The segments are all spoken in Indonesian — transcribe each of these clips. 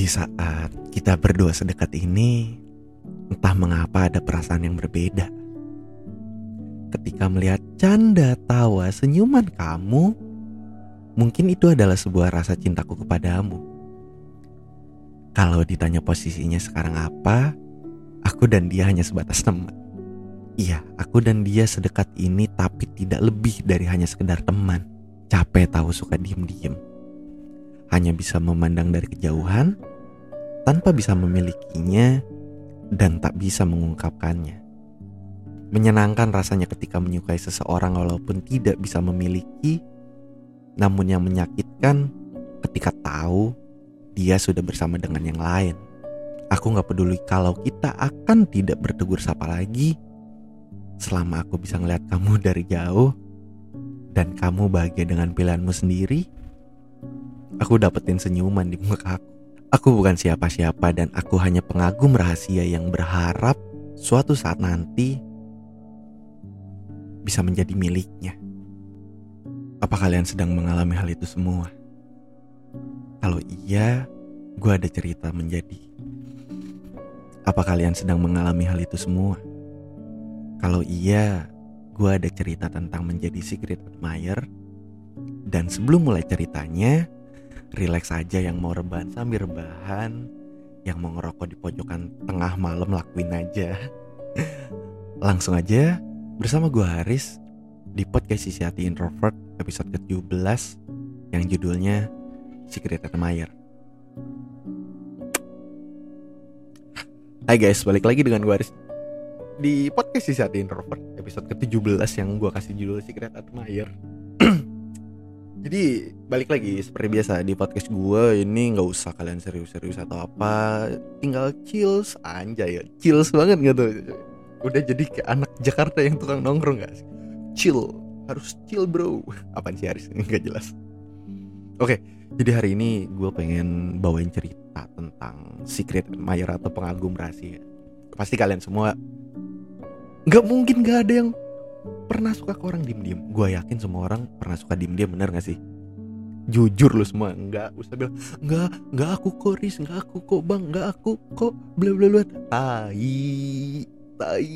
Di saat kita berdua sedekat ini, entah mengapa ada perasaan yang berbeda. Ketika melihat canda, tawa, senyuman kamu, mungkin itu adalah sebuah rasa cintaku kepadamu. Kalau ditanya posisinya sekarang apa, aku dan dia hanya sebatas teman. Iya, aku dan dia sedekat ini tapi tidak lebih dari hanya sekedar teman. Capek tahu suka diem-diem. Hanya bisa memandang dari kejauhan, tanpa bisa memilikinya, dan tak bisa mengungkapkannya. Menyenangkan rasanya ketika menyukai seseorang walaupun tidak bisa memiliki, namun yang menyakitkan ketika tahu dia sudah bersama dengan yang lain. Aku gak peduli kalau kita akan tidak bertegur sapa lagi, selama aku bisa ngeliat kamu dari jauh dan kamu bahagia dengan pilihanmu sendiri, aku dapetin senyuman di muka aku. Aku bukan siapa-siapa dan aku hanya pengagum rahasia yang berharap suatu saat nanti bisa menjadi miliknya. Apa kalian sedang mengalami hal itu semua? Kalau iya, gue ada cerita menjadi. Apa kalian sedang mengalami hal itu semua? Kalau iya, gue ada cerita tentang menjadi secret admirer. Dan sebelum mulai ceritanya, relax aja yang mau rebahan sambil rebahan. Yang mau ngerokok di pojokan tengah malam lakuin aja. Langsung aja bersama gue Haris di podcast Sisi Hati Introvert episode ke-17 yang judulnya Secret Admirer Hai guys, balik lagi dengan gue Haris. Di podcast Sisi Hati Introvert episode ke-17 yang gue kasih judul Secret Admirer jadi balik lagi seperti biasa di podcast gue ini nggak usah kalian serius-serius atau apa, tinggal chills anjay ya, chills banget gitu. Udah jadi kayak anak Jakarta yang tukang nongkrong gak sih? Chill, harus chill bro. Apaan sih Haris? Nggak jelas. Oke, jadi hari ini gue pengen bawain cerita tentang secret admirer atau pengagum rahasia. Pasti kalian semua nggak mungkin gak ada yang pernah suka ke orang diem-diem? Gue yakin semua orang pernah suka diem-diem bener gak sih? Jujur lu semua nggak usah bilang nggak nggak aku kok ris nggak aku kok bang nggak aku kok bla bla bla. Tai tai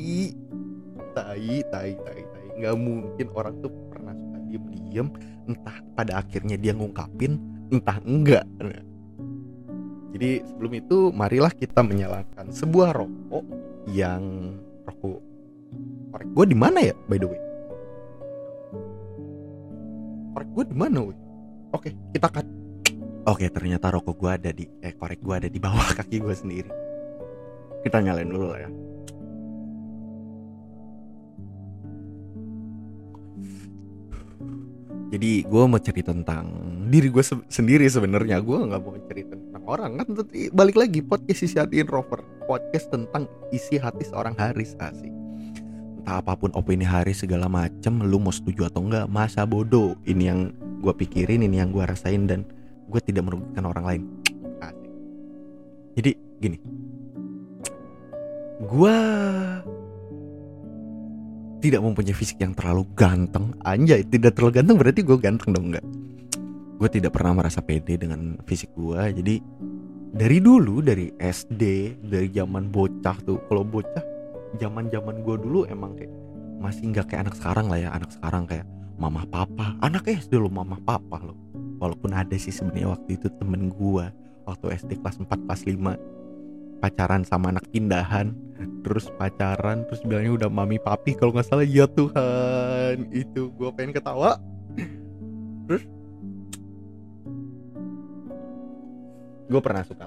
tai tai tai tai. Nggak mungkin orang tuh pernah suka diem-diem entah pada akhirnya dia ngungkapin entah enggak jadi sebelum itu marilah kita menyalakan sebuah rokok yang rokok gue di mana ya by the way korek gue di mana woi? Oke kita cut. Oke ternyata rokok gue ada di eh korek gue ada di bawah kaki gue sendiri. Kita nyalain dulu lah ya. Jadi gue mau cerita tentang diri gue se sendiri sebenarnya. Gue nggak mau cerita tentang orang. Kan balik lagi podcast isi hati rover. Podcast tentang isi hati seorang Haris asik entah apa pun opini Haris segala macem lu mau setuju atau enggak masa bodoh. Ini yang gue pikirin ini yang gue rasain dan gue tidak merugikan orang lain. Jadi gini. Gue tidak mempunyai fisik yang terlalu ganteng. Anjay tidak terlalu ganteng berarti gue ganteng dong enggak. Gue tidak pernah merasa pede dengan fisik gue jadi dari dulu dari SD dari zaman bocah tuh kalau bocah zaman zaman gue dulu emang kayak masih nggak kayak anak sekarang lah ya anak sekarang kayak mama papa anak SD lo mama papa lo walaupun ada sih sebenarnya waktu itu temen gue waktu SD kelas 4 kelas 5 pacaran sama anak pindahan terus pacaran terus bilangnya udah mami papi kalau nggak salah ya Tuhan itu gue pengen ketawa. Terus gue pernah suka.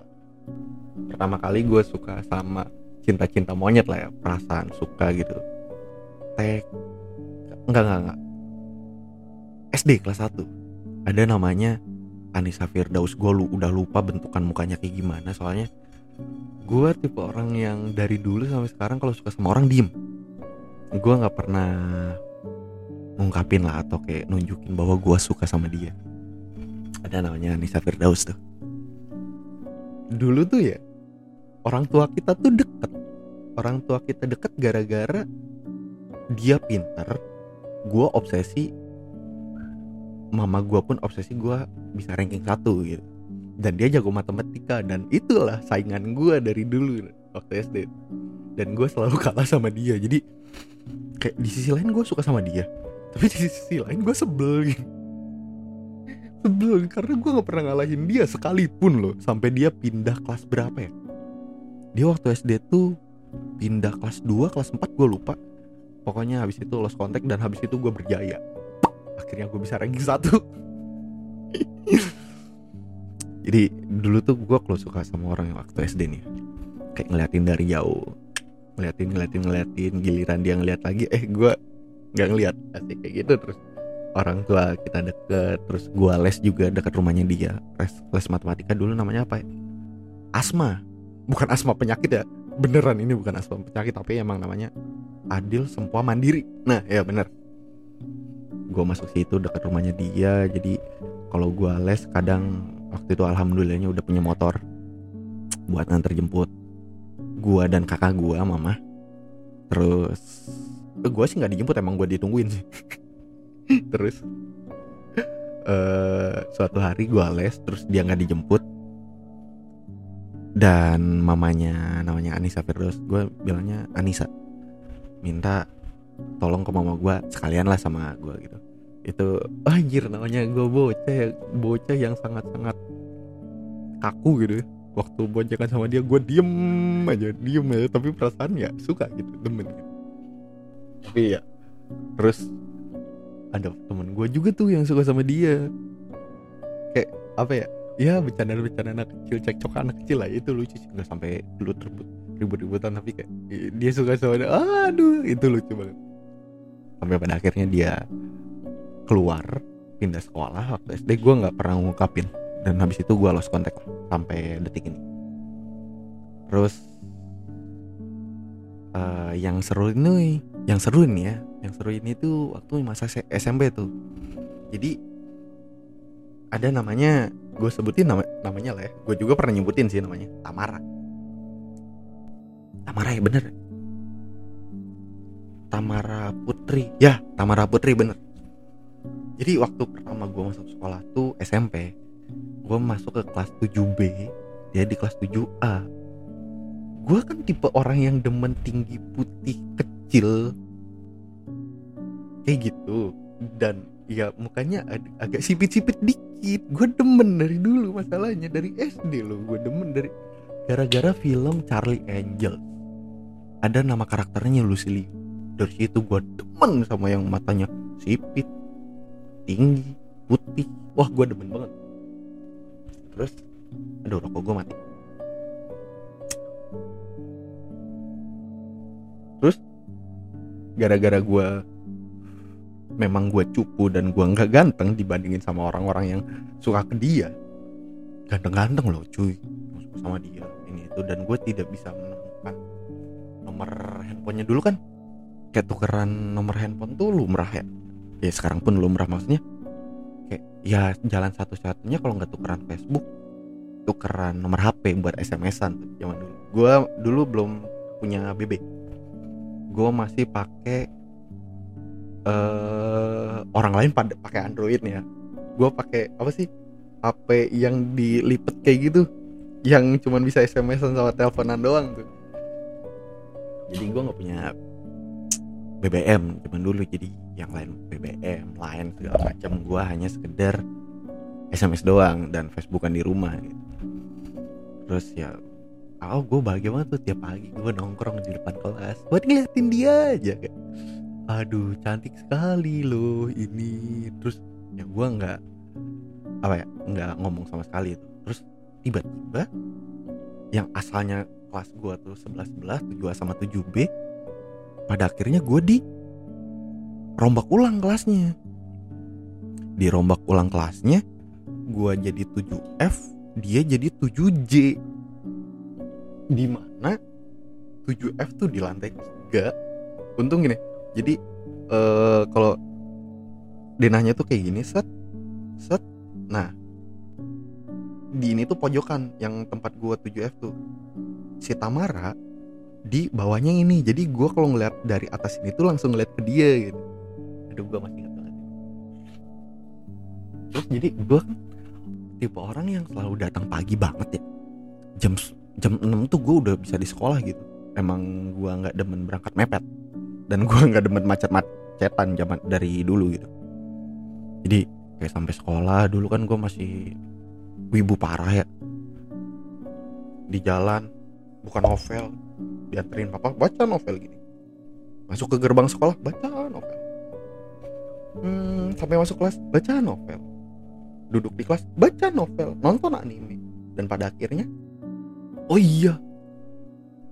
Pertama kali gue suka sama cinta-cinta monyet lah ya perasaan suka gitu. Tek enggak enggak enggak. SD kelas 1 ada namanya Anissa Firdaus gue lu udah lupa bentukan mukanya kayak gimana soalnya gue tipe orang yang dari dulu sampai sekarang kalau suka sama orang diem. Gue nggak pernah ngungkapin lah atau kayak nunjukin bahwa gue suka sama dia. Ada namanya Anissa Firdaus tuh. Dulu tuh ya orang tua kita tuh deket. Orang tua kita deket gara-gara dia pinter gue obsesi mama gue pun obsesi gue bisa ranking satu gitu. Dan dia jago matematika dan itulah saingan gue dari dulu waktu SD dan gue selalu kalah sama dia. Jadi kayak di sisi lain gue suka sama dia tapi di sisi lain gue sebel gitu. Sebel karena gue nggak pernah ngalahin dia sekalipun loh sampai dia pindah kelas berapa ya dia waktu SD tuh pindah kelas 2 kelas 4 gue lupa. Pokoknya habis itu lost kontak dan habis itu gue berjaya. Akhirnya gue bisa ranking satu. Jadi dulu tuh gue kalau suka sama orang yang waktu SD nih kayak ngeliatin dari jauh ngeliatin ngeliatin ngeliatin giliran dia ngeliat lagi eh gue nggak ngeliat. Asik kayak gitu terus orang tua kita deket terus gue les juga deket rumahnya dia. Les les matematika dulu namanya apa ya? asma bukan asma penyakit ya. Beneran ini bukan asma penyakit tapi emang namanya adil semua mandiri. Nah ya bener. Gue masuk situ deket rumahnya dia jadi kalau gue les kadang waktu itu alhamdulillahnya udah punya motor buat nganter jemput. Gua dan kakak gua mama. Terus eh, gua sih nggak dijemput emang gua ditungguin sih. Terus uh, suatu hari gua les terus dia nggak dijemput dan mamanya namanya Anissa Firdaus gue bilangnya Anissa. Minta tolong ke mama gua sekalian lah sama gua gitu. Itu anjir namanya gue bocah bocah yang sangat sangat kaku gitu ya. waktu boncengan sama dia gue diem aja diem aja. Tapi perasaan ya suka gitu demen gitu. Tapi ya terus ada temen gue juga tuh yang suka sama dia. Kayak apa ya ya bercanda-bercanda anak kecil cekcok anak kecil lah itu lucu sih. Nggak sampai lu terbut ribut-ributan tapi kayak dia suka sama dia aduh itu lucu banget. Sampai pada akhirnya dia keluar pindah sekolah waktu SD gue nggak pernah ngungkapin. Dan habis itu gue lost contact sampai detik ini. Terus uh, yang seru ini yang seru ini ya yang seru ini tuh waktu masa SMP tuh. Jadi ada namanya gue sebutin nama namanya lah ya. Gue juga pernah nyebutin sih namanya. Tamara. Tamara ya bener. Tamara Putri. Ya Tamara Putri bener. Jadi waktu pertama gue masuk sekolah tuh SMP gue masuk ke kelas 7B dia di kelas 7A gue kan tipe orang yang demen tinggi putih kecil kayak gitu. Dan ya mukanya ag agak sipit-sipit dikit. Gue demen dari dulu masalahnya dari SD loh. Gue demen dari gara-gara film Charlie Angel. Ada nama karakternya Lucy Liu dari situ gue demen sama yang matanya sipit tinggi putih. Wah gue demen banget. Terus aduh rokok gue mati. Terus gara-gara gue memang gue cupu dan gue nggak ganteng dibandingin sama orang-orang yang suka ke dia. Ganteng-ganteng loh cuy. Sama dia ini itu. Dan gue tidak bisa menemukan nomor handphonenya dulu kan? Kayak tukeran nomor handphone tuh lumrah ya? Ya sekarang pun lumrah maksudnya. Kayak ya jalan satu-satunya kalau nggak tukeran Facebook tukeran nomor HP buat SMS-an zaman dulu. Gue dulu belum punya BB gue masih pakai uh, orang lain pakai Android ya. Gue pakai apa sih? HP yang dilipet kayak gitu. Yang cuman bisa SMS-an sama teleponan doang tuh. Jadi gue nggak punya BBM cuman dulu jadi yang lain BBM lain segala macam. Gue hanya sekedar SMS doang dan Facebookan di rumah gitu. Terus ya oh gue bahagia banget tuh tiap pagi gue nongkrong di depan kelas buat ngeliatin dia aja kayak aduh cantik sekali loh ini. Terus ya gue nggak apa ya nggak ngomong sama sekali itu. Terus tiba-tiba yang asalnya kelas gue tuh 11 11 7 sama 7 B pada akhirnya gue di rombak ulang kelasnya. Di rombak ulang kelasnya gue jadi 7F dia jadi 7J di mana 7F tuh di lantai 3 untung gini jadi uh, kalau denahnya tuh kayak gini set set. Nah di ini tuh pojokan yang tempat gue 7F tuh. Si Tamara di bawahnya ini. Jadi gue kalau ngeliat dari atas ini tuh langsung ngeliat ke dia gitu. Aduh gue masih ingat banget. Terus jadi gue tipe orang yang selalu datang pagi banget ya. Jam jam 6 tuh gue udah bisa di sekolah gitu. Emang gue nggak demen berangkat mepet dan gue nggak demen macet-macetan zaman dari dulu gitu. Jadi kayak sampai sekolah dulu kan gue masih wibu parah ya. Di jalan bukan novel dianterin papa baca novel gini. Masuk ke gerbang sekolah baca novel. Hmm, sampai masuk kelas baca novel. Duduk di kelas baca novel nonton anime. Dan pada akhirnya oh iya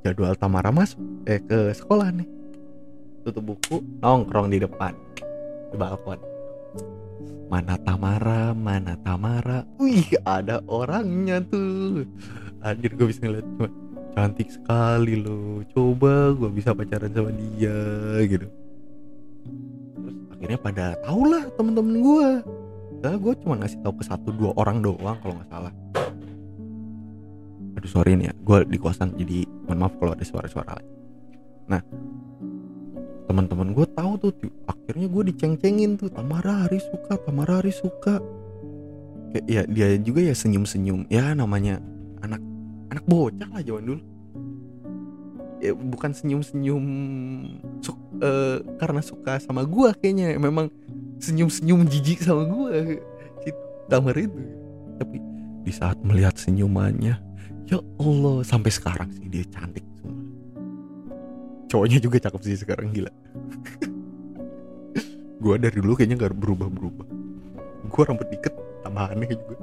jadwal Tamara masuk eh ke sekolah nih tutup buku nongkrong di depan. Di balkon. Mana Tamara mana Tamara. Wih ada orangnya tuh. Anjir gue bisa ngeliat cuma cantik sekali loh. Coba gue bisa pacaran sama dia gitu. Terus akhirnya pada tau lah temen-temen gue nah, gue cuma ngasih tahu ke satu dua orang doang kalau nggak salah. Aduh sorry nih ya. Gue di kosan jadi mohon maaf kalau ada suara-suara lain. Nah teman-teman gue tahu tuh akhirnya gue diceng-cengin tuh. Tamara hari suka Tamara hari suka. Kayak ya dia juga ya senyum-senyum. Ya namanya anak anak bocah lah zaman dulu. Ya bukan senyum-senyum su uh, karena suka sama gua kayaknya. Memang senyum-senyum jijik sama gua. Si Tamar itu. Tapi di saat melihat senyumannya ya Allah sampai sekarang sih dia cantik cowoknya juga cakep sih sekarang gila. Gua dari dulu kayaknya gak berubah-berubah. Gua rambut dikit tambah aneh juga.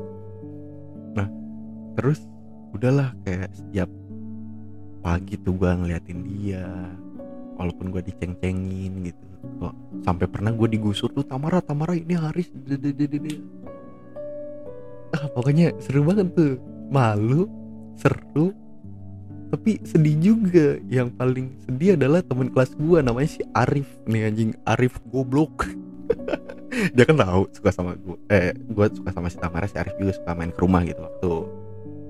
Nah terus udahlah kayak setiap pagi tuh gue ngeliatin dia walaupun gue diceng-cengin gitu. Kok sampai pernah gue digusur tuh Tamara Tamara ini Haris. Ah, pokoknya seru banget tuh. Malu seru tapi sedih juga. Yang paling sedih adalah teman kelas gue namanya si Arif. Nih anjing Arif goblok. Dia kan tahu suka sama gue eh gue suka sama si Tamara si Arif juga suka main ke rumah gitu waktu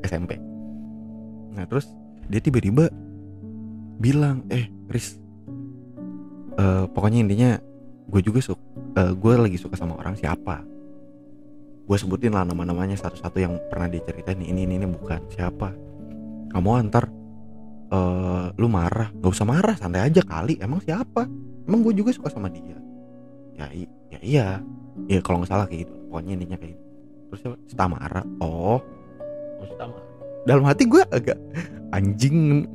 SMP nah terus dia tiba-tiba bilang eh Riz uh, pokoknya intinya gue juga suka uh, gue lagi suka sama orang siapa? Gue sebutin lah nama-namanya satu-satu yang pernah diceritain ini ini ini bukan siapa. Kamu antar uh, lu marah? Nggak usah marah santai aja kali. Emang siapa? Emang gue juga suka sama dia. Ya ya iya. Ya kalau nggak salah kayak gitu. Pokoknya intinya kayak gitu. Terus si Tamara oh. Oh, Tamara dalam hati gue agak anjing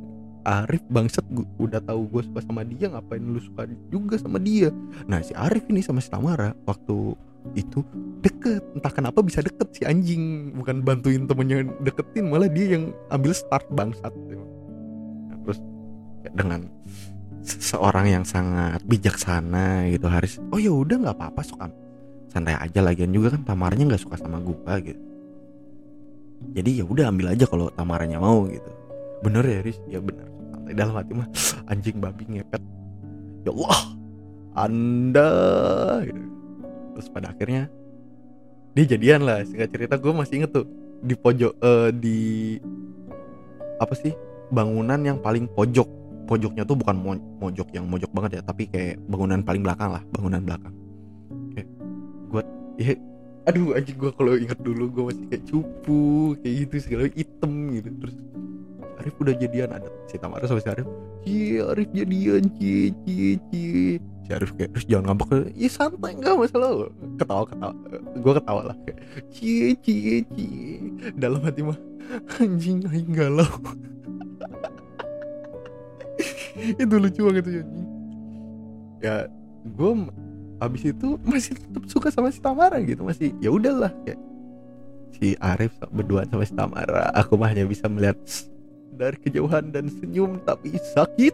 Arif bangsat gue udah tahu gue suka sama dia ngapain lu suka juga sama dia? Nah si Arif ini sama si Tamara waktu itu deket. Entah kenapa bisa deket si anjing. Bukan bantuin temennya deketin malah dia yang ambil start bangsat terus dengan seorang yang sangat bijaksana gitu Haris. Oh ya udah nggak apa-apa sok santai aja. Lagian juga kan Tamaranya nggak suka sama gue gitu. Jadi ya udah ambil aja kalau Tamaranya mau gitu. Bener ya Riz ya bener. Santai dalam hati mah. Anjing babi ngepet. Ya Allah anda gitu. terus pada akhirnya dia jadian lah. Singkat cerita gue masih inget tuh di pojok uh, di apa sih bangunan yang paling pojok. Pojoknya tuh bukan mo mojok yang mojok banget ya tapi kayak bangunan paling belakang lah bangunan belakang. Kayak gue ya aduh anjing gue kalau inget dulu gue masih kayak cupu kayak gitu segala hitam gitu. Terus Arif udah jadian ada si Tamara sama si Arif. Iya Arif jadian cie cie cie si Arif kayak terus jangan ngambek. Ya santai nggak masalah. Ketawa ketawa. Gue ketawa lah kayak cie cie cie dalam hati mah anjing aing galau itu lucu banget tuh ya gue abis itu masih tetap suka sama si Tamara gitu masih ya udahlah kayak si Arif berdua sama si Tamara aku mah hanya bisa melihat dari kejauhan dan senyum tapi sakit.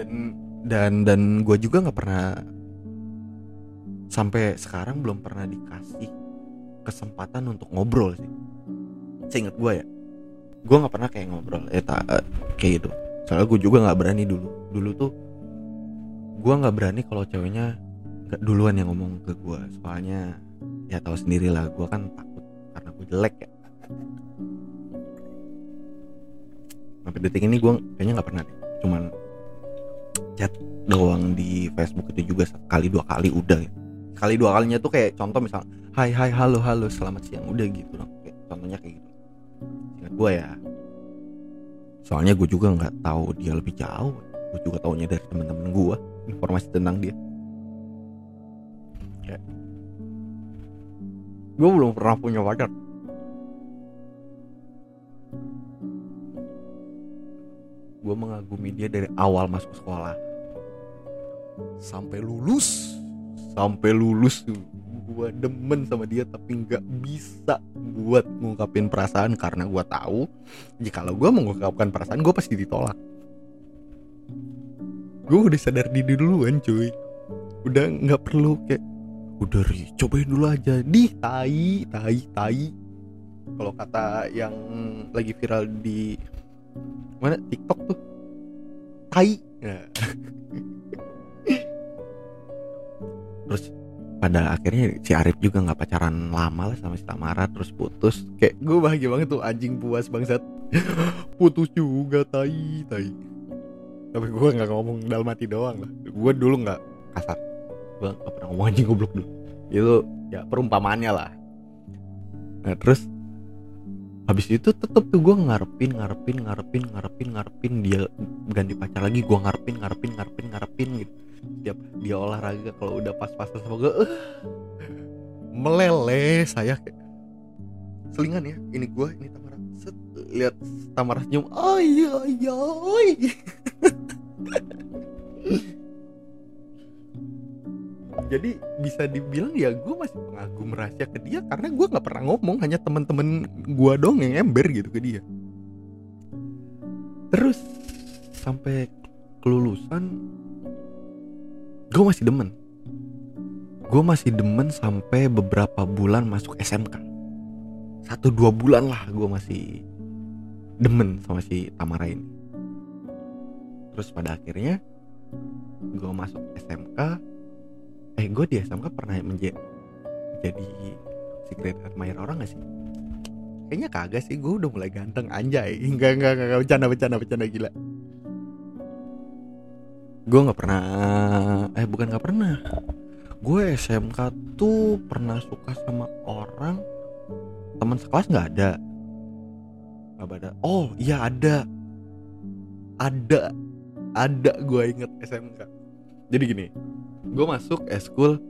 Dan dan dan gue juga nggak pernah sampai sekarang belum pernah dikasih kesempatan untuk ngobrol sih. Seingat gue ya gue nggak pernah kayak ngobrol eh tak uh, kayak gitu. Soalnya gue juga nggak berani dulu. Dulu tuh gue nggak berani kalau ceweknya nggak duluan yang ngomong ke gue soalnya ya tahu sendiri lah gue kan takut karena gue jelek ya. Sampai detik ini gue kayaknya nggak pernah deh. Cuman chat doang di Facebook itu juga sekali dua kali udah ya. kali dua kalinya tuh kayak contoh misal hai hai halo halo selamat siang. Udah gitu dong. Kayak, contohnya kayak gitu ingat gue ya. Soalnya gue juga nggak tahu dia lebih jauh. Gue juga taunya dari teman-teman gue informasi tentang dia. Kayak gue belum pernah punya pacar. Gue mengagumi dia dari awal masuk sekolah. Sampai lulus. Sampai lulus tuh gue demen sama dia tapi nggak bisa buat ngungkapin perasaan karena gue tahu jika gue mengungkapkan perasaan gue pasti ditolak. Gue udah sadar diri duluan cuy. Udah nggak perlu kayak udah ri cobain dulu aja. Di tai tai tai. Kalau kata yang lagi viral di mana? TikTok tuh. Tai. Nah. pada akhirnya si Arif juga nggak pacaran lama lah sama si Tamara terus putus. Kayak gue bahagia banget tuh anjing puas bangsat. Putus juga tai tai. Tapi gue nggak ngomong dalam hati doang lah. Gue dulu nggak kasar. Gue nggak pernah ngomong anjing goblok dulu. Itu ya perumpamaannya lah. Nah terus habis itu tetep tuh gue ngarepin ngarepin ngarepin ngarepin ngarepin dia ganti pacar lagi. Gue ngarepin ngarepin ngarepin ngarepin gitu tiap dia olahraga kalau udah pas-pasan sama gue uh, meleleh saya selingan ya ini gue ini Tamara. Set, lihat Tamara senyum oh iya iya jadi bisa dibilang ya gue masih pengagum rahasia ke dia karena gue nggak pernah ngomong hanya temen-temen gue dong yang ember gitu ke dia. Terus sampai kelulusan gue masih demen. Gue masih demen sampai beberapa bulan masuk SMK satu dua bulan lah gue masih demen sama si Tamara ini. Terus pada akhirnya gue masuk SMK eh gue di SMK pernah menjadi jadi secret admirer orang gak sih? Kayaknya kagak sih gue udah mulai ganteng anjay. Enggak enggak enggak bercanda bercanda bercanda gila gue nggak pernah eh bukan nggak pernah. Gue SMK tuh pernah suka sama orang teman sekelas nggak ada. Nggak ada. Oh iya ada. Ada. Ada gue inget SMK jadi gini gue masuk eskul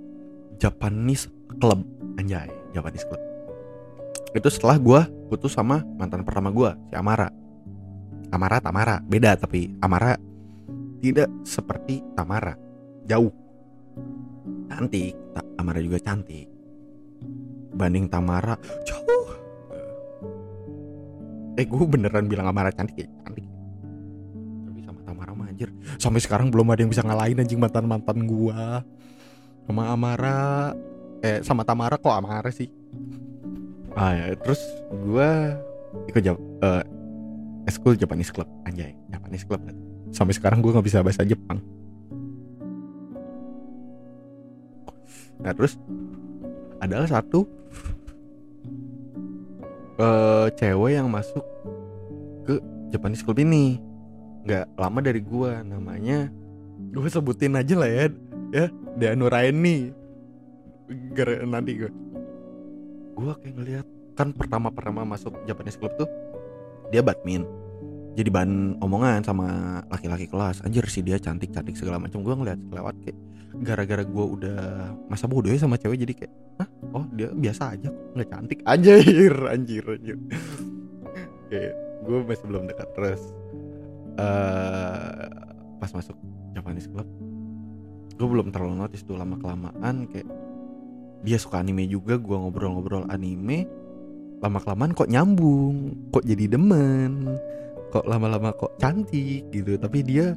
Japanese Club. Anjay Japanese Club. Itu setelah gue putus sama mantan pertama gue si Amara. Amara Tamara. Beda tapi Amara tidak seperti Tamara. Jauh. Cantik. Tamara juga cantik. Banding Tamara jauh. Eh gue beneran bilang Amara cantik ya? Cantik. Tapi sama Tamara mah sampai sekarang belum ada yang bisa ngalahin anjing mantan mantan gue sama Amara. Eh sama Tamara kok Amara sih? Ah ya, terus gue ikut jawab uh, school Japanese Club. Anjay Japanese Club sampai sekarang gue nggak bisa bahasa Jepang. Nah terus adalah satu uh, cewek yang masuk ke Japanese Club ini. Nggak lama dari gue namanya gue sebutin aja lah ya ya Dea Nuraini nanti gue gue kayak ngeliat kan pertama pertama masuk Japanese Club tuh dia badminton jadi bahan omongan sama laki-laki kelas. Anjir sih dia cantik cantik segala macam. Gue ngeliat lewat kayak gara-gara gue udah masa bodoh ya sama cewek jadi kayak Hah? oh dia biasa aja nggak cantik. Anjir anjir anjir. Kayak gue masih belum dekat. Terus uh, pas masuk Japanese Club gue belum terlalu notice tuh lama kelamaan kayak dia suka anime juga gue ngobrol-ngobrol anime lama kelamaan kok nyambung kok jadi demen kok lama-lama kok cantik gitu. Tapi dia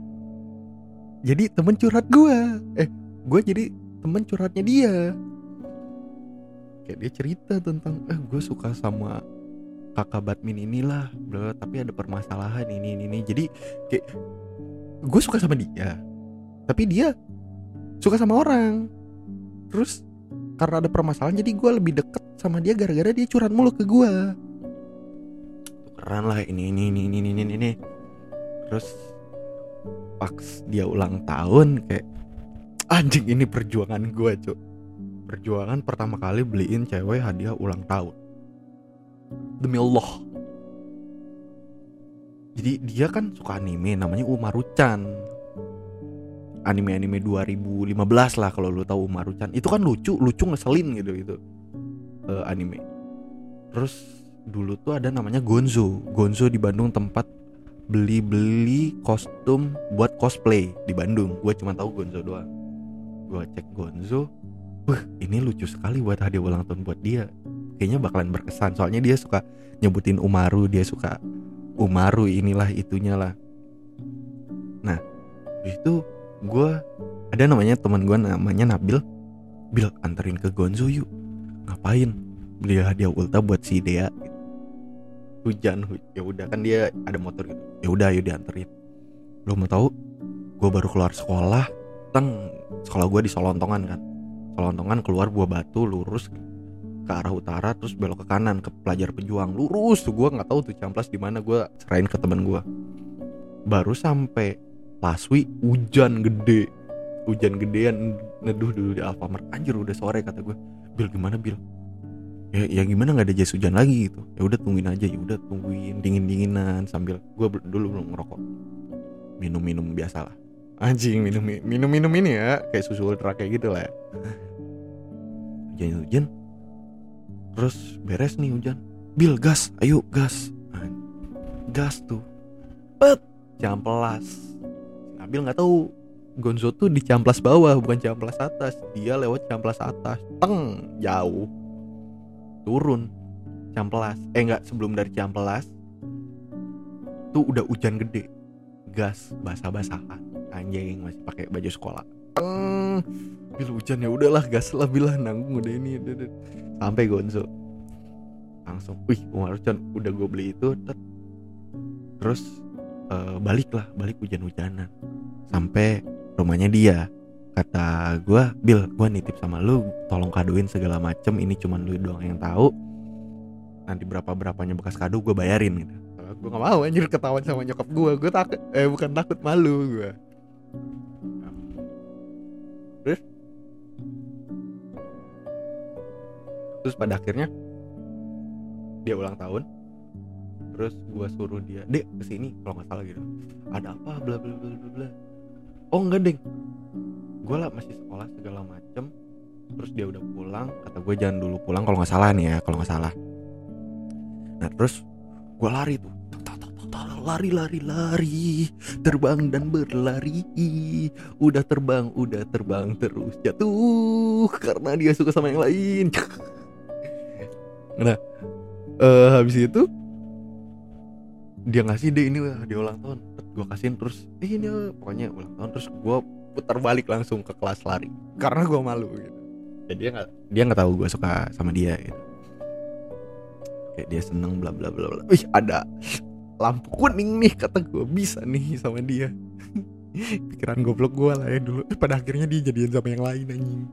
jadi temen curhat gue eh gue jadi temen curhatnya dia. Kayak dia cerita tentang eh gue suka sama kakak badmin inilah bro tapi ada permasalahan ini ini, ini. jadi kayak gue suka sama dia tapi dia suka sama orang. Terus karena ada permasalahan jadi gue lebih deket sama dia gara-gara dia curhat mulu ke gue keren lah ini ini ini ini ini ini terus pas dia ulang tahun kayak anjing ini perjuangan gue cuk. Perjuangan pertama kali beliin cewek hadiah ulang tahun. Demi Allah. Jadi dia kan suka anime namanya Umaru-chan. Anime-anime 2015 lah kalau lu tahu Umaru-chan. Itu kan lucu lucu ngeselin gitu itu uh, anime. Terus dulu tuh ada namanya Gonzo Gonzo di Bandung tempat beli-beli kostum buat cosplay di Bandung gue cuma tahu Gonzo doang gue cek Gonzo Wah, ini lucu sekali buat hadiah ulang tahun buat dia. Kayaknya bakalan berkesan. Soalnya dia suka nyebutin Umaru, dia suka Umaru inilah itunya lah. Nah, itu gue ada namanya teman gue namanya Nabil. Bil anterin ke Gonzo yuk. Ngapain? Beli hadiah ulta buat si Dea. Gitu. Hujan, hu ya udah kan dia ada motor gitu. Ya udah yuk dianterin. Lo mau tahu? Gue baru keluar sekolah, teng sekolah gue di Solontongan kan. Kelontongan keluar buah batu lurus ke arah utara terus belok ke kanan ke pelajar pejuang. Lurus tuh gue nggak tahu tuh camplas di mana gue serain ke temen gue baru sampai Laswi hujan gede. Hujan gedean neduh dulu di Alfamart. Anjir udah sore kata gue Bil gimana Bil ya ya gimana nggak ada jas hujan lagi gitu? Ya udah tungguin aja ya udah tungguin dingin dinginan sambil gue dulu belum ngerokok. Minum minum biasa lah. Anjing minum minum minum ini ya kayak susu ultra kayak gitu lah ya. Hujan hujan terus beres nih hujan. Bil gas. Ayo gas. Gas tuh. Pet camplas. Nabil nggak tahu. Gonzo tuh di camplas bawah bukan camplas atas. Dia lewat camplas atas. Teng jauh turun. Camplas eh nggak sebelum dari camplas tuh udah hujan gede. Gas basah-basahan. Anjing masih pakai baju sekolah. Teng bil hujan ya udahlah gas lah bilah nanggung udah ini udah, udah. sampai Gonzo. Langsung wih Umar Chan udah gue beli itu tet. terus uh, balik lah balik hujan-hujanan. Sampai rumahnya dia kata gue Bil gue nitip sama lu tolong kadoin segala macem ini cuman lu doang yang tahu nanti berapa berapanya bekas kado gue bayarin gitu. Gue gak mau anjir ketahuan sama nyokap gue gue takut eh bukan takut malu gue terus? Terus pada akhirnya dia ulang tahun terus gue suruh dia dek ke sini kalau nggak salah gitu. Ada apa? Bla bla bla bla bla. Oh enggak deng gue lah masih sekolah segala macem. Terus dia udah pulang kata gue jangan dulu pulang kalau nggak salah nih ya kalau nggak salah. Nah terus gue lari tuh. Lari lari lari. Terbang dan berlari. Udah terbang udah terbang terus jatuh. Karena dia suka sama yang lain. Nah uh, habis itu dia ngasih deh ini dia ulang tahun. Gue kasihin terus. Eh ini pokoknya ulang tahun. Terus gue putar balik langsung ke kelas lari. Karena gue malu gitu. Ya dia nggak dia nggak tahu gue suka sama dia gitu. Kayak dia seneng bla bla bla bla. Wih ada lampu kuning nih kata gue bisa nih sama dia. Pikiran goblok gue lah ya dulu. Terus pada akhirnya dia jadian sama yang lain anjing.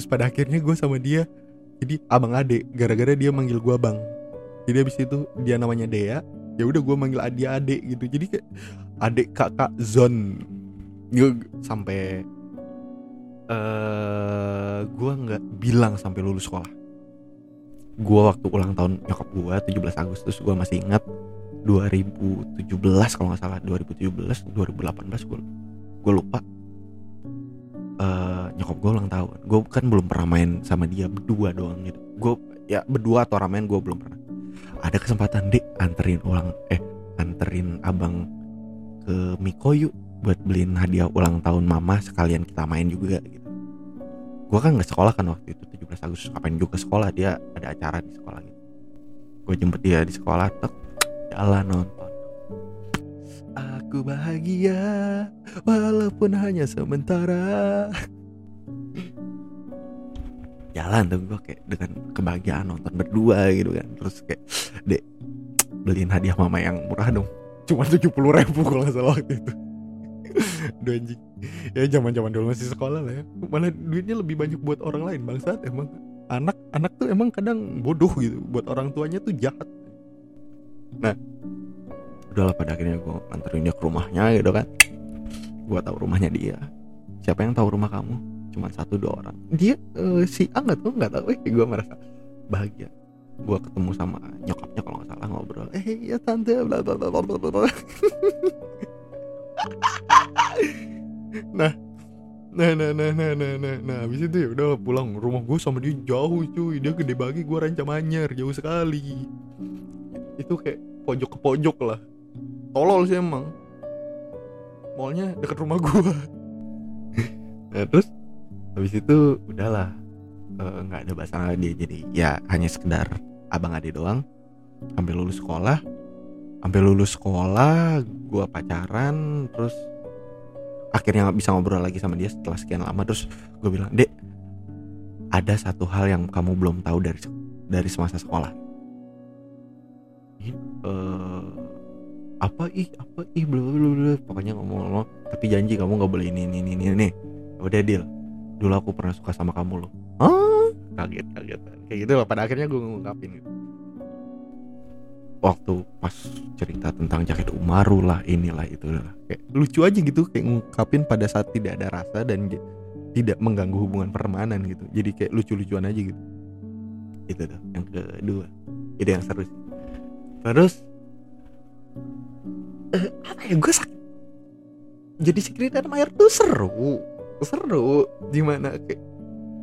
Terus pada akhirnya gue sama dia jadi abang adek. Gara-gara dia manggil gue bang. Jadi abis itu dia namanya Dea ya udah gue manggil dia adek gitu. Jadi kayak adek kakak zon sampai uh, eh, gue nggak bilang sampai lulus sekolah. Gue waktu ulang tahun nyokap gue 17 Agustus gue masih ingat 2017 kalau nggak salah. 2017 2018 gue gue lupa. Uh, nyokap gue ulang tahun. Gue kan belum pernah main sama dia berdua doang gitu. Gue ya berdua atau ramen gue belum pernah. Ada kesempatan dek anterin ulang eh anterin abang ke Miko yuk buat beliin hadiah ulang tahun mama sekalian kita main juga gitu. Gue kan nggak sekolah kan waktu itu 17 Agustus. Kapan juga sekolah? Dia ada acara di sekolah gitu. Gue jemput dia di sekolah tek jalan nonton. Aku bahagia walaupun hanya sementara. Jalan tuh gue kayak dengan kebahagiaan nonton berdua gitu kan. Terus kayak Dek beliin hadiah mama yang murah dong. Cuma 70 ribu kalau gak salah waktu itu Aduh anjing. Ya zaman zaman dulu masih sekolah lah ya. Malah duitnya lebih banyak buat orang lain Bangsat. Emang Anak anak tuh emang kadang bodoh gitu. Buat orang tuanya tuh jahat. Nah udahlah pada akhirnya gue anterin dia ke rumahnya gitu kan. Gue tahu rumahnya dia. Siapa yang tahu rumah kamu? Cuma satu dua orang. Dia uh, si A nggak tahu nggak tahu. Eh gue merasa bahagia. Gue ketemu sama nyokapnya kalau nggak salah ngobrol. Eh ya tante bla bla bla bla bla nah Nah, nah, nah, nah, nah, nah, nah, habis itu ya udah pulang rumah gue sama dia jauh cuy, dia gede bagi gue ranca manyar jauh sekali. Itu kayak pojok ke pojok lah, tolol sih emang. Mallnya deket rumah gue. nah, terus habis itu udahlah eh, nggak uh, ada bahasa dia jadi ya hanya sekedar abang adik doang sampai lulus sekolah sampai lulus sekolah gue pacaran terus akhirnya bisa ngobrol lagi sama dia setelah sekian lama. Terus gue bilang dek ada satu hal yang kamu belum tahu dari dari semasa sekolah. Uh, apa ih apa ih belum belum pokoknya ngomong-ngomong tapi janji kamu nggak boleh ini ini ini ini. Udah deal. Dulu aku pernah suka sama kamu loh. Ah kaget kaget. Kayak gitu lah pada akhirnya gue ngungkapin gitu waktu pas cerita tentang jaket Umaru lah inilah itu lah. Kayak lucu aja gitu kayak ngungkapin pada saat tidak ada rasa dan tidak mengganggu hubungan pertemanan gitu. Jadi kayak lucu-lucuan aja gitu. Itu tuh yang kedua. Itu yang seru sih. Terus eh, apa ya gue sakit jadi secret admirer tuh seru. Seru. Gimana kayak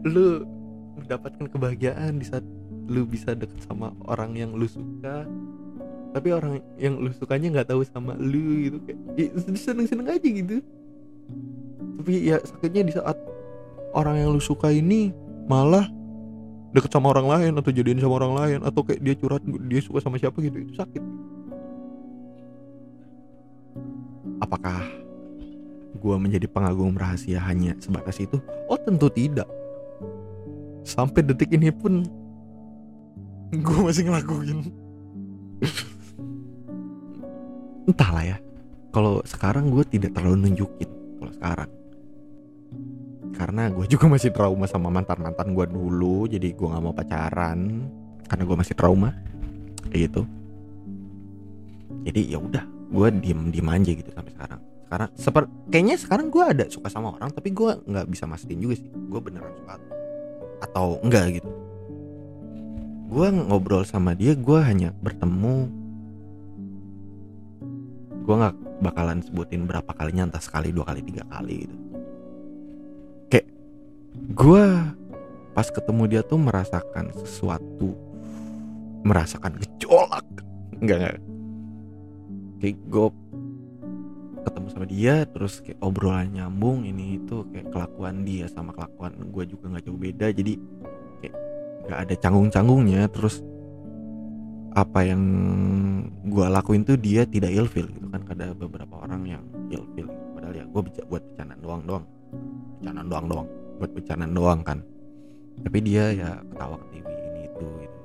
lu mendapatkan kebahagiaan di saat lu bisa deket sama orang yang lu suka tapi orang yang lu sukanya nggak tahu sama lu gitu kayak ya, seneng seneng aja gitu. Tapi ya sakitnya di saat orang yang lu suka ini malah deket sama orang lain atau jadian sama orang lain atau kayak dia curhat dia suka sama siapa gitu itu sakit. Apakah gue menjadi pengagum rahasia hanya sebatas itu? Oh tentu tidak. Sampai detik ini pun gue masih ngelakuin entahlah ya. Kalau sekarang gue tidak terlalu nunjukin kalau sekarang. Karena gue juga masih trauma sama mantan mantan gue dulu jadi gue nggak mau pacaran karena gue masih trauma. Kayak gitu. Jadi ya udah gue diem diem aja gitu sampai sekarang. Sekarang seperti kayaknya sekarang gue ada suka sama orang tapi gue nggak bisa mastiin juga sih. Gue beneran suka. Atau enggak gitu. Gue ngobrol sama dia gue hanya bertemu gue nggak bakalan sebutin berapa kalinya entah sekali dua kali tiga kali gitu. Kayak gue pas ketemu dia tuh merasakan sesuatu merasakan gejolak. Enggak enggak kayak gue ketemu sama dia terus kayak obrolan nyambung ini itu kayak kelakuan dia sama kelakuan gue juga nggak jauh beda. Jadi kayak nggak ada canggung-canggungnya terus apa yang gue lakuin tuh dia tidak ilfil gitu kan. Ada beberapa orang yang ilfil. Padahal ya gue buat bercandaan doang doang. Bercandaan doang doang. Buat bercandaan doang kan. Tapi dia ya ketawa ke TV ini itu gitu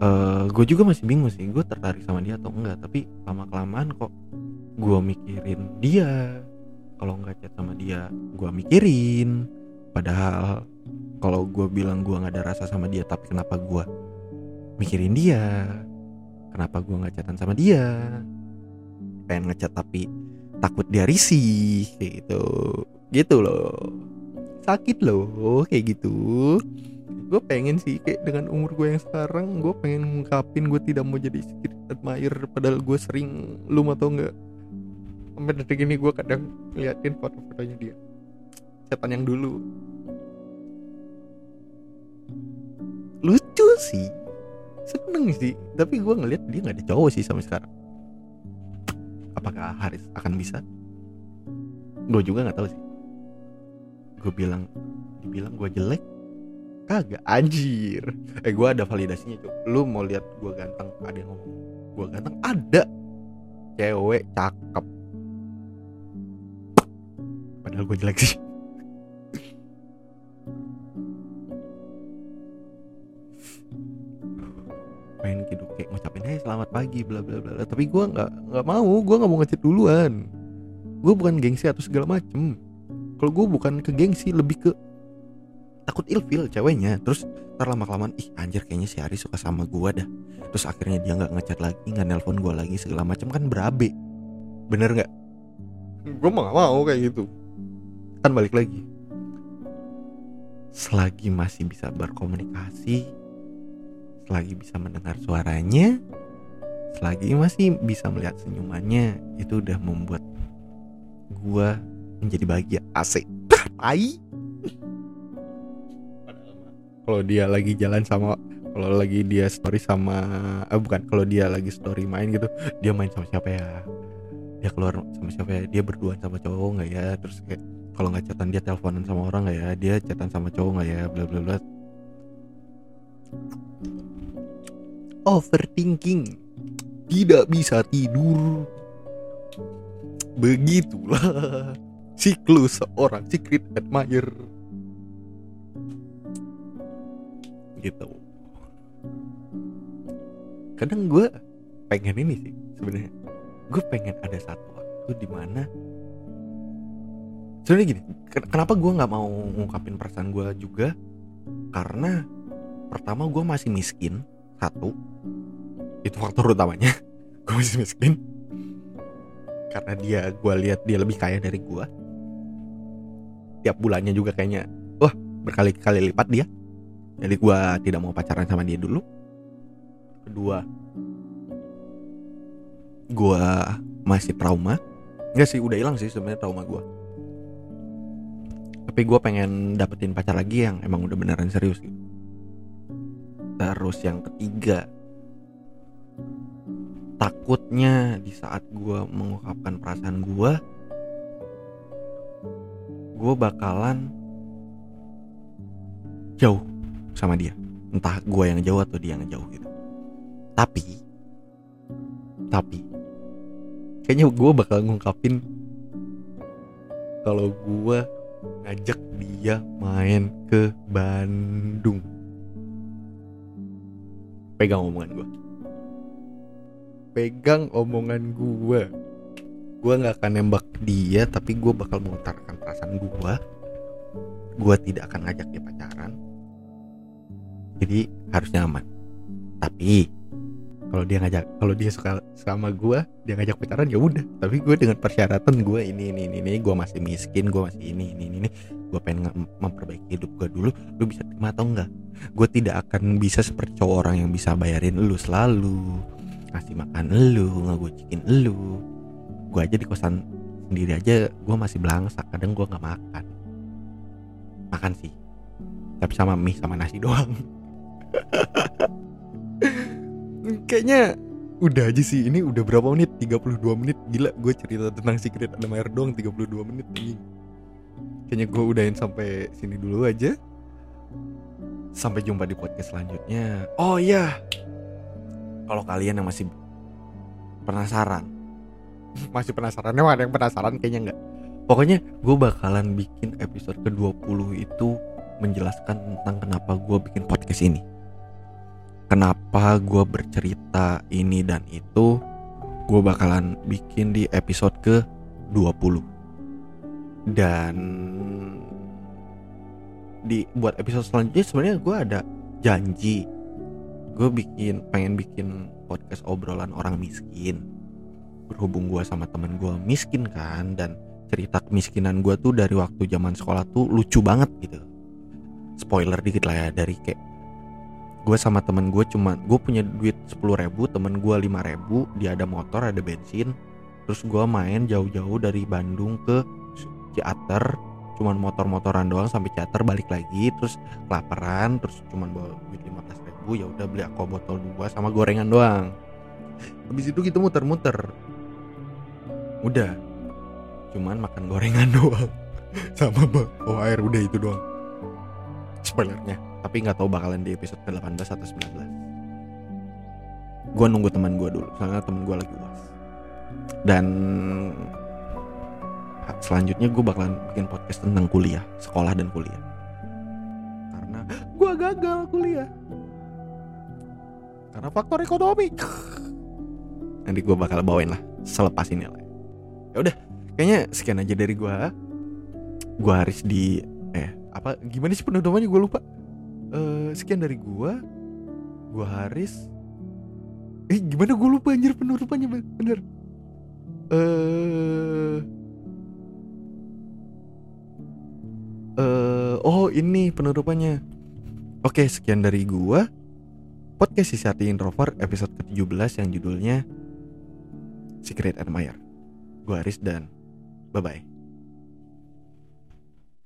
uh, eh, gue juga masih bingung sih gue tertarik sama dia atau enggak. Tapi lama kelamaan kok gue mikirin dia. Kalau nggak chat sama dia gue mikirin. Padahal kalau gue bilang gue nggak ada rasa sama dia tapi kenapa gue mikirin dia. Kenapa gue nggak chatan sama dia? Pengen ngechat tapi takut dia risih kayak gitu. Gitu loh. Sakit loh kayak gitu. Gue pengen sih kayak dengan umur gue yang sekarang gue pengen ngungkapin gue tidak mau jadi secret admirer padahal gue sering lu mau tau nggak? Sampai detik ini gue kadang liatin foto-fotonya dia. Chatan yang dulu. Lucu sih seneng sih tapi gue ngeliat dia nggak ada cowok sih sampai sekarang. Apakah Haris akan bisa? Gue juga nggak tahu sih. Gue bilang dibilang gue jelek? Kagak anjir. Eh gue ada validasinya tuh lu mau lihat gue ganteng ada yang ngomong gue ganteng ada. Cewek cakep. Padahal gue jelek sih pengen gitu kayak ngucapin hey selamat pagi bla bla bla tapi gue nggak nggak mau gue nggak mau ngechat duluan. Gue bukan gengsi atau segala macem. Kalau gue bukan ke gengsi lebih ke takut ilfil ceweknya. Terus ntar lama kelamaan ih anjir kayaknya si Ari suka sama gue dah. Terus akhirnya dia nggak ngechat lagi nggak nelpon gue lagi segala macam kan berabe. Bener nggak? Gue mau gak mau kayak gitu. Kan balik lagi. Selagi masih bisa berkomunikasi selagi bisa mendengar suaranya selagi masih bisa melihat senyumannya itu udah membuat gua menjadi bahagia. Asik. Tai kalau dia lagi jalan sama kalau lagi dia story sama eh bukan kalau dia lagi story main gitu dia main sama siapa ya? Dia keluar sama siapa ya? Dia berduaan sama cowok nggak ya? Terus kayak kalau nggak chatan dia teleponan sama orang nggak ya? Dia chatan sama cowok nggak ya? Bla bla bla overthinking. Tidak bisa tidur. Begitulah siklus seorang secret admirer. Gitu. Kadang gue pengen ini sih sebenarnya. Gue pengen ada satu waktu di mana sebenarnya gini kenapa gue nggak mau ngungkapin perasaan gue juga? Karena pertama gue masih miskin satu. Itu faktor utamanya. Gue masih miskin. Karena dia gue lihat dia lebih kaya dari gue tiap bulannya juga kayaknya wah berkali-kali lipat dia. Jadi gue tidak mau pacaran sama dia dulu. Kedua gue masih trauma. Enggak sih udah hilang sih sebenarnya trauma gue tapi gue pengen dapetin pacar lagi yang emang udah beneran serius gitu terus yang ketiga. Takutnya di saat gue mengungkapkan perasaan gue gue bakalan jauh sama dia. Entah gue yang jauh atau dia yang jauh gitu. Tapi tapi kayaknya gue bakal ngungkapin kalau gue ngajak dia main ke Bandung pegang omongan gue pegang omongan gue gue nggak akan nembak dia tapi gue bakal mengutarakan perasaan gue gue tidak akan ngajak dia pacaran. Jadi harus nyaman tapi kalau dia ngajak kalau dia suka sama gue dia ngajak pacaran ya udah. Tapi gue dengan persyaratan gue ini ini ini, ini gue masih miskin gue masih ini ini ini, ini. gue pengen memperbaiki hidup gue dulu lu bisa terima atau enggak? Gue tidak akan bisa seperti cowok orang yang bisa bayarin lu selalu ngasih makan lu ngegocikin lu. Gue aja di kosan sendiri aja gue masih belangsak kadang gue nggak makan. Makan sih tapi sama mie sama nasi doang kayaknya udah aja sih ini udah berapa menit? 32 menit? Gila gue cerita tentang secret ada air doang 32 menit nih kayaknya gue udahin sampai sini dulu aja. Sampai jumpa di podcast selanjutnya. Oh iya. Kalau kalian yang masih penasaran. Masih penasaran? Emang ada yang penasaran? Kayaknya nggak. Pokoknya gue bakalan bikin episode ke-20 itu menjelaskan tentang kenapa gue bikin podcast ini kenapa gue bercerita ini dan itu gue bakalan bikin di episode ke 20 dan di buat episode selanjutnya sebenarnya gue ada janji. Gue bikin pengen bikin podcast obrolan orang miskin. Berhubung gue sama temen gue miskin kan dan cerita kemiskinan gue tuh dari waktu zaman sekolah tuh lucu banget gitu. Spoiler dikit lah ya dari kayak gue sama temen gue cuma gue punya duit sepuluh ribu temen gue lima ribu dia ada motor ada bensin. Terus gue main jauh-jauh dari Bandung ke Ciater cuman motor-motoran doang sampai Ciater balik lagi terus kelaparan terus cuman bawa duit lima belas ribu ya udah beli aku botol dua sama gorengan doang. Habis itu kita muter-muter. Udah. Cuman makan gorengan doang. Sama bawa air udah itu doang. Spoilernya tapi nggak tahu bakalan di episode ke-18 atau 19 gue nunggu teman gue dulu soalnya teman gue lagi uas. Dan selanjutnya gue bakalan bikin podcast tentang kuliah sekolah dan kuliah. Karena gue gagal kuliah. Karena faktor ekonomi. Nanti gue bakal bawain lah selepas ini lah. Ya udah kayaknya sekian aja dari gue gue harus di eh apa gimana sih penutupannya? Gue lupa uh, sekian dari gue gue Haris. Eh gimana gue lupa anjir penutupannya bener. Eh uh, oh ini penutupannya oke sekian dari gua. Podcast Sisi Hati Introvert episode ke-17 yang judulnya Secret Admirer. Gua Aris dan bye bye